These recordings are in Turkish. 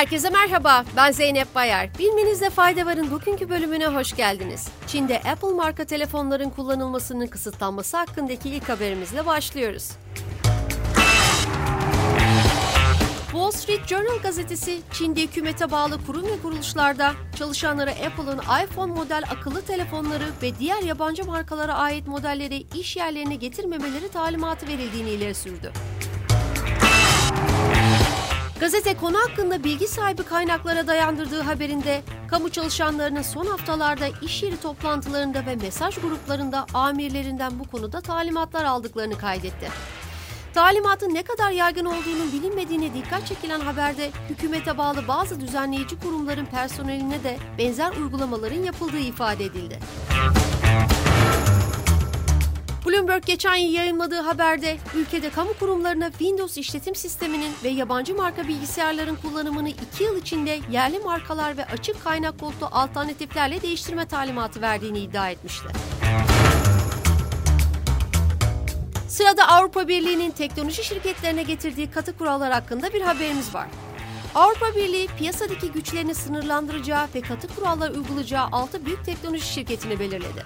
Herkese merhaba, ben Zeynep Bayar. Bilmenizde fayda varın bugünkü bölümüne hoş geldiniz. Çin'de Apple marka telefonların kullanılmasının kısıtlanması hakkındaki ilk haberimizle başlıyoruz. Wall Street Journal gazetesi, Çin'de hükümete bağlı kurum ve kuruluşlarda çalışanlara Apple'ın iPhone model akıllı telefonları ve diğer yabancı markalara ait modelleri iş yerlerine getirmemeleri talimatı verildiğini ileri sürdü. Gazete konu hakkında bilgi sahibi kaynaklara dayandırdığı haberinde, kamu çalışanlarının son haftalarda iş yeri toplantılarında ve mesaj gruplarında amirlerinden bu konuda talimatlar aldıklarını kaydetti. Talimatın ne kadar yaygın olduğunun bilinmediğine dikkat çekilen haberde hükümete bağlı bazı düzenleyici kurumların personeline de benzer uygulamaların yapıldığı ifade edildi. Bloomberg geçen yıl yayınladığı haberde ülkede kamu kurumlarına Windows işletim sisteminin ve yabancı marka bilgisayarların kullanımını 2 yıl içinde yerli markalar ve açık kaynak kodlu alternatiflerle değiştirme talimatı verdiğini iddia etmişti. Sırada Avrupa Birliği'nin teknoloji şirketlerine getirdiği katı kurallar hakkında bir haberimiz var. Avrupa Birliği piyasadaki güçlerini sınırlandıracağı ve katı kurallar uygulayacağı 6 büyük teknoloji şirketini belirledi.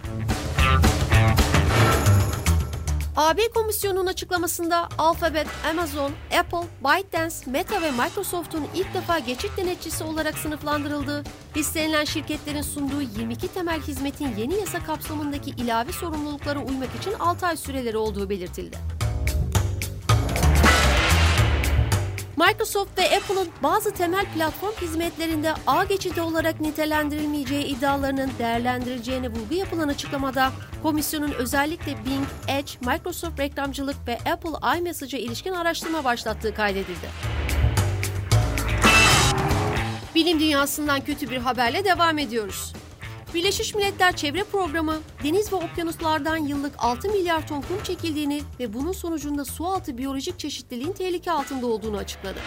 AB Komisyonu'nun açıklamasında Alphabet, Amazon, Apple, ByteDance, Meta ve Microsoft'un ilk defa geçit denetçisi olarak sınıflandırıldığı, listeleyen şirketlerin sunduğu 22 temel hizmetin yeni yasa kapsamındaki ilave sorumluluklara uymak için 6 ay süreleri olduğu belirtildi. Microsoft ve Apple'ın bazı temel platform hizmetlerinde ağ geçidi olarak nitelendirilmeyeceği iddialarının değerlendirileceğine vurgu yapılan açıklamada, komisyonun özellikle Bing, Edge, Microsoft reklamcılık ve Apple iMessage'a ilişkin araştırma başlattığı kaydedildi. Bilim dünyasından kötü bir haberle devam ediyoruz. Birleşmiş Milletler Çevre Programı, deniz ve okyanuslardan yıllık 6 milyar ton kum çekildiğini ve bunun sonucunda sualtı biyolojik çeşitliliğin tehlike altında olduğunu açıkladı.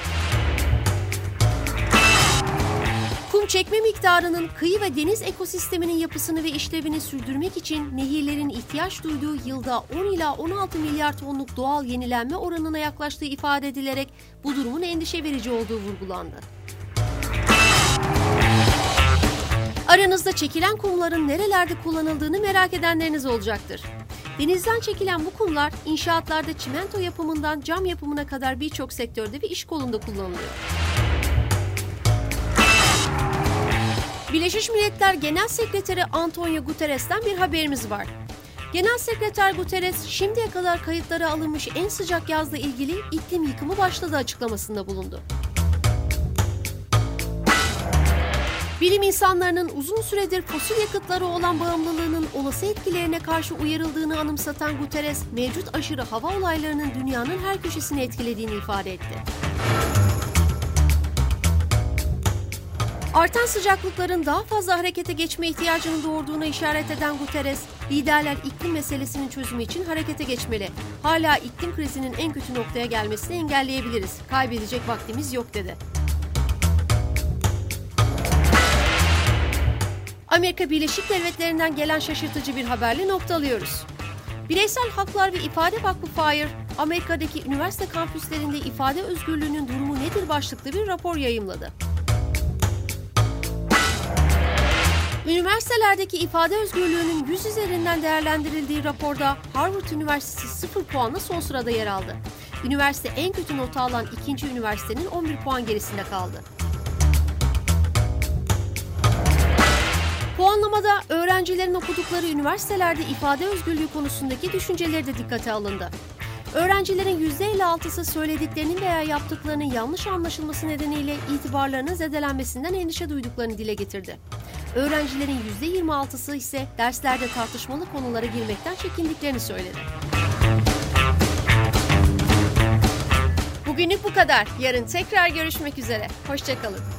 Kum çekme miktarının kıyı ve deniz ekosisteminin yapısını ve işlevini sürdürmek için nehirlerin ihtiyaç duyduğu yılda 10 ila 16 milyar tonluk doğal yenilenme oranına yaklaştığı ifade edilerek bu durumun endişe verici olduğu vurgulandı. Aranızda çekilen kumların nerelerde kullanıldığını merak edenleriniz olacaktır. Denizden çekilen bu kumlar inşaatlarda çimento yapımından cam yapımına kadar birçok sektörde ve iş kolunda kullanılıyor. Birleşmiş Milletler Genel Sekreteri Antonio Guterres'ten bir haberimiz var. Genel Sekreter Guterres, şimdiye kadar kayıtlara alınmış en sıcak yazla ilgili iklim yıkımı başladı açıklamasında bulundu. Bilim insanlarının uzun süredir fosil yakıtlara olan bağımlılığının olası etkilerine karşı uyarıldığını anımsatan Guterres, mevcut aşırı hava olaylarının dünyanın her köşesini etkilediğini ifade etti. Artan sıcaklıkların daha fazla harekete geçme ihtiyacının doğurduğuna işaret eden Guterres, liderler iklim meselesinin çözümü için harekete geçmeli. Hala iklim krizinin en kötü noktaya gelmesini engelleyebiliriz. Kaybedecek vaktimiz yok dedi. Amerika Birleşik Devletleri'nden gelen şaşırtıcı bir haberle noktalıyoruz. Bireysel Haklar ve İfade Vakfı FIRE, Amerika'daki üniversite kampüslerinde ifade özgürlüğünün durumu nedir başlıklı bir rapor yayımladı. Üniversitelerdeki ifade özgürlüğünün 100 üzerinden değerlendirildiği raporda Harvard Üniversitesi 0 puanla son sırada yer aldı. Üniversite en kötü notu alan ikinci üniversitenin 11 puan gerisinde kaldı. Puanlamada öğrencilerin okudukları üniversitelerde ifade özgürlüğü konusundaki düşünceleri de dikkate alındı. Öğrencilerin %56'sı söylediklerinin veya yaptıklarının yanlış anlaşılması nedeniyle itibarlarının zedelenmesinden endişe duyduklarını dile getirdi. Öğrencilerin %26'sı ise derslerde tartışmalı konulara girmekten çekindiklerini söyledi. Bugünlük bu kadar. Yarın tekrar görüşmek üzere. Hoşçakalın.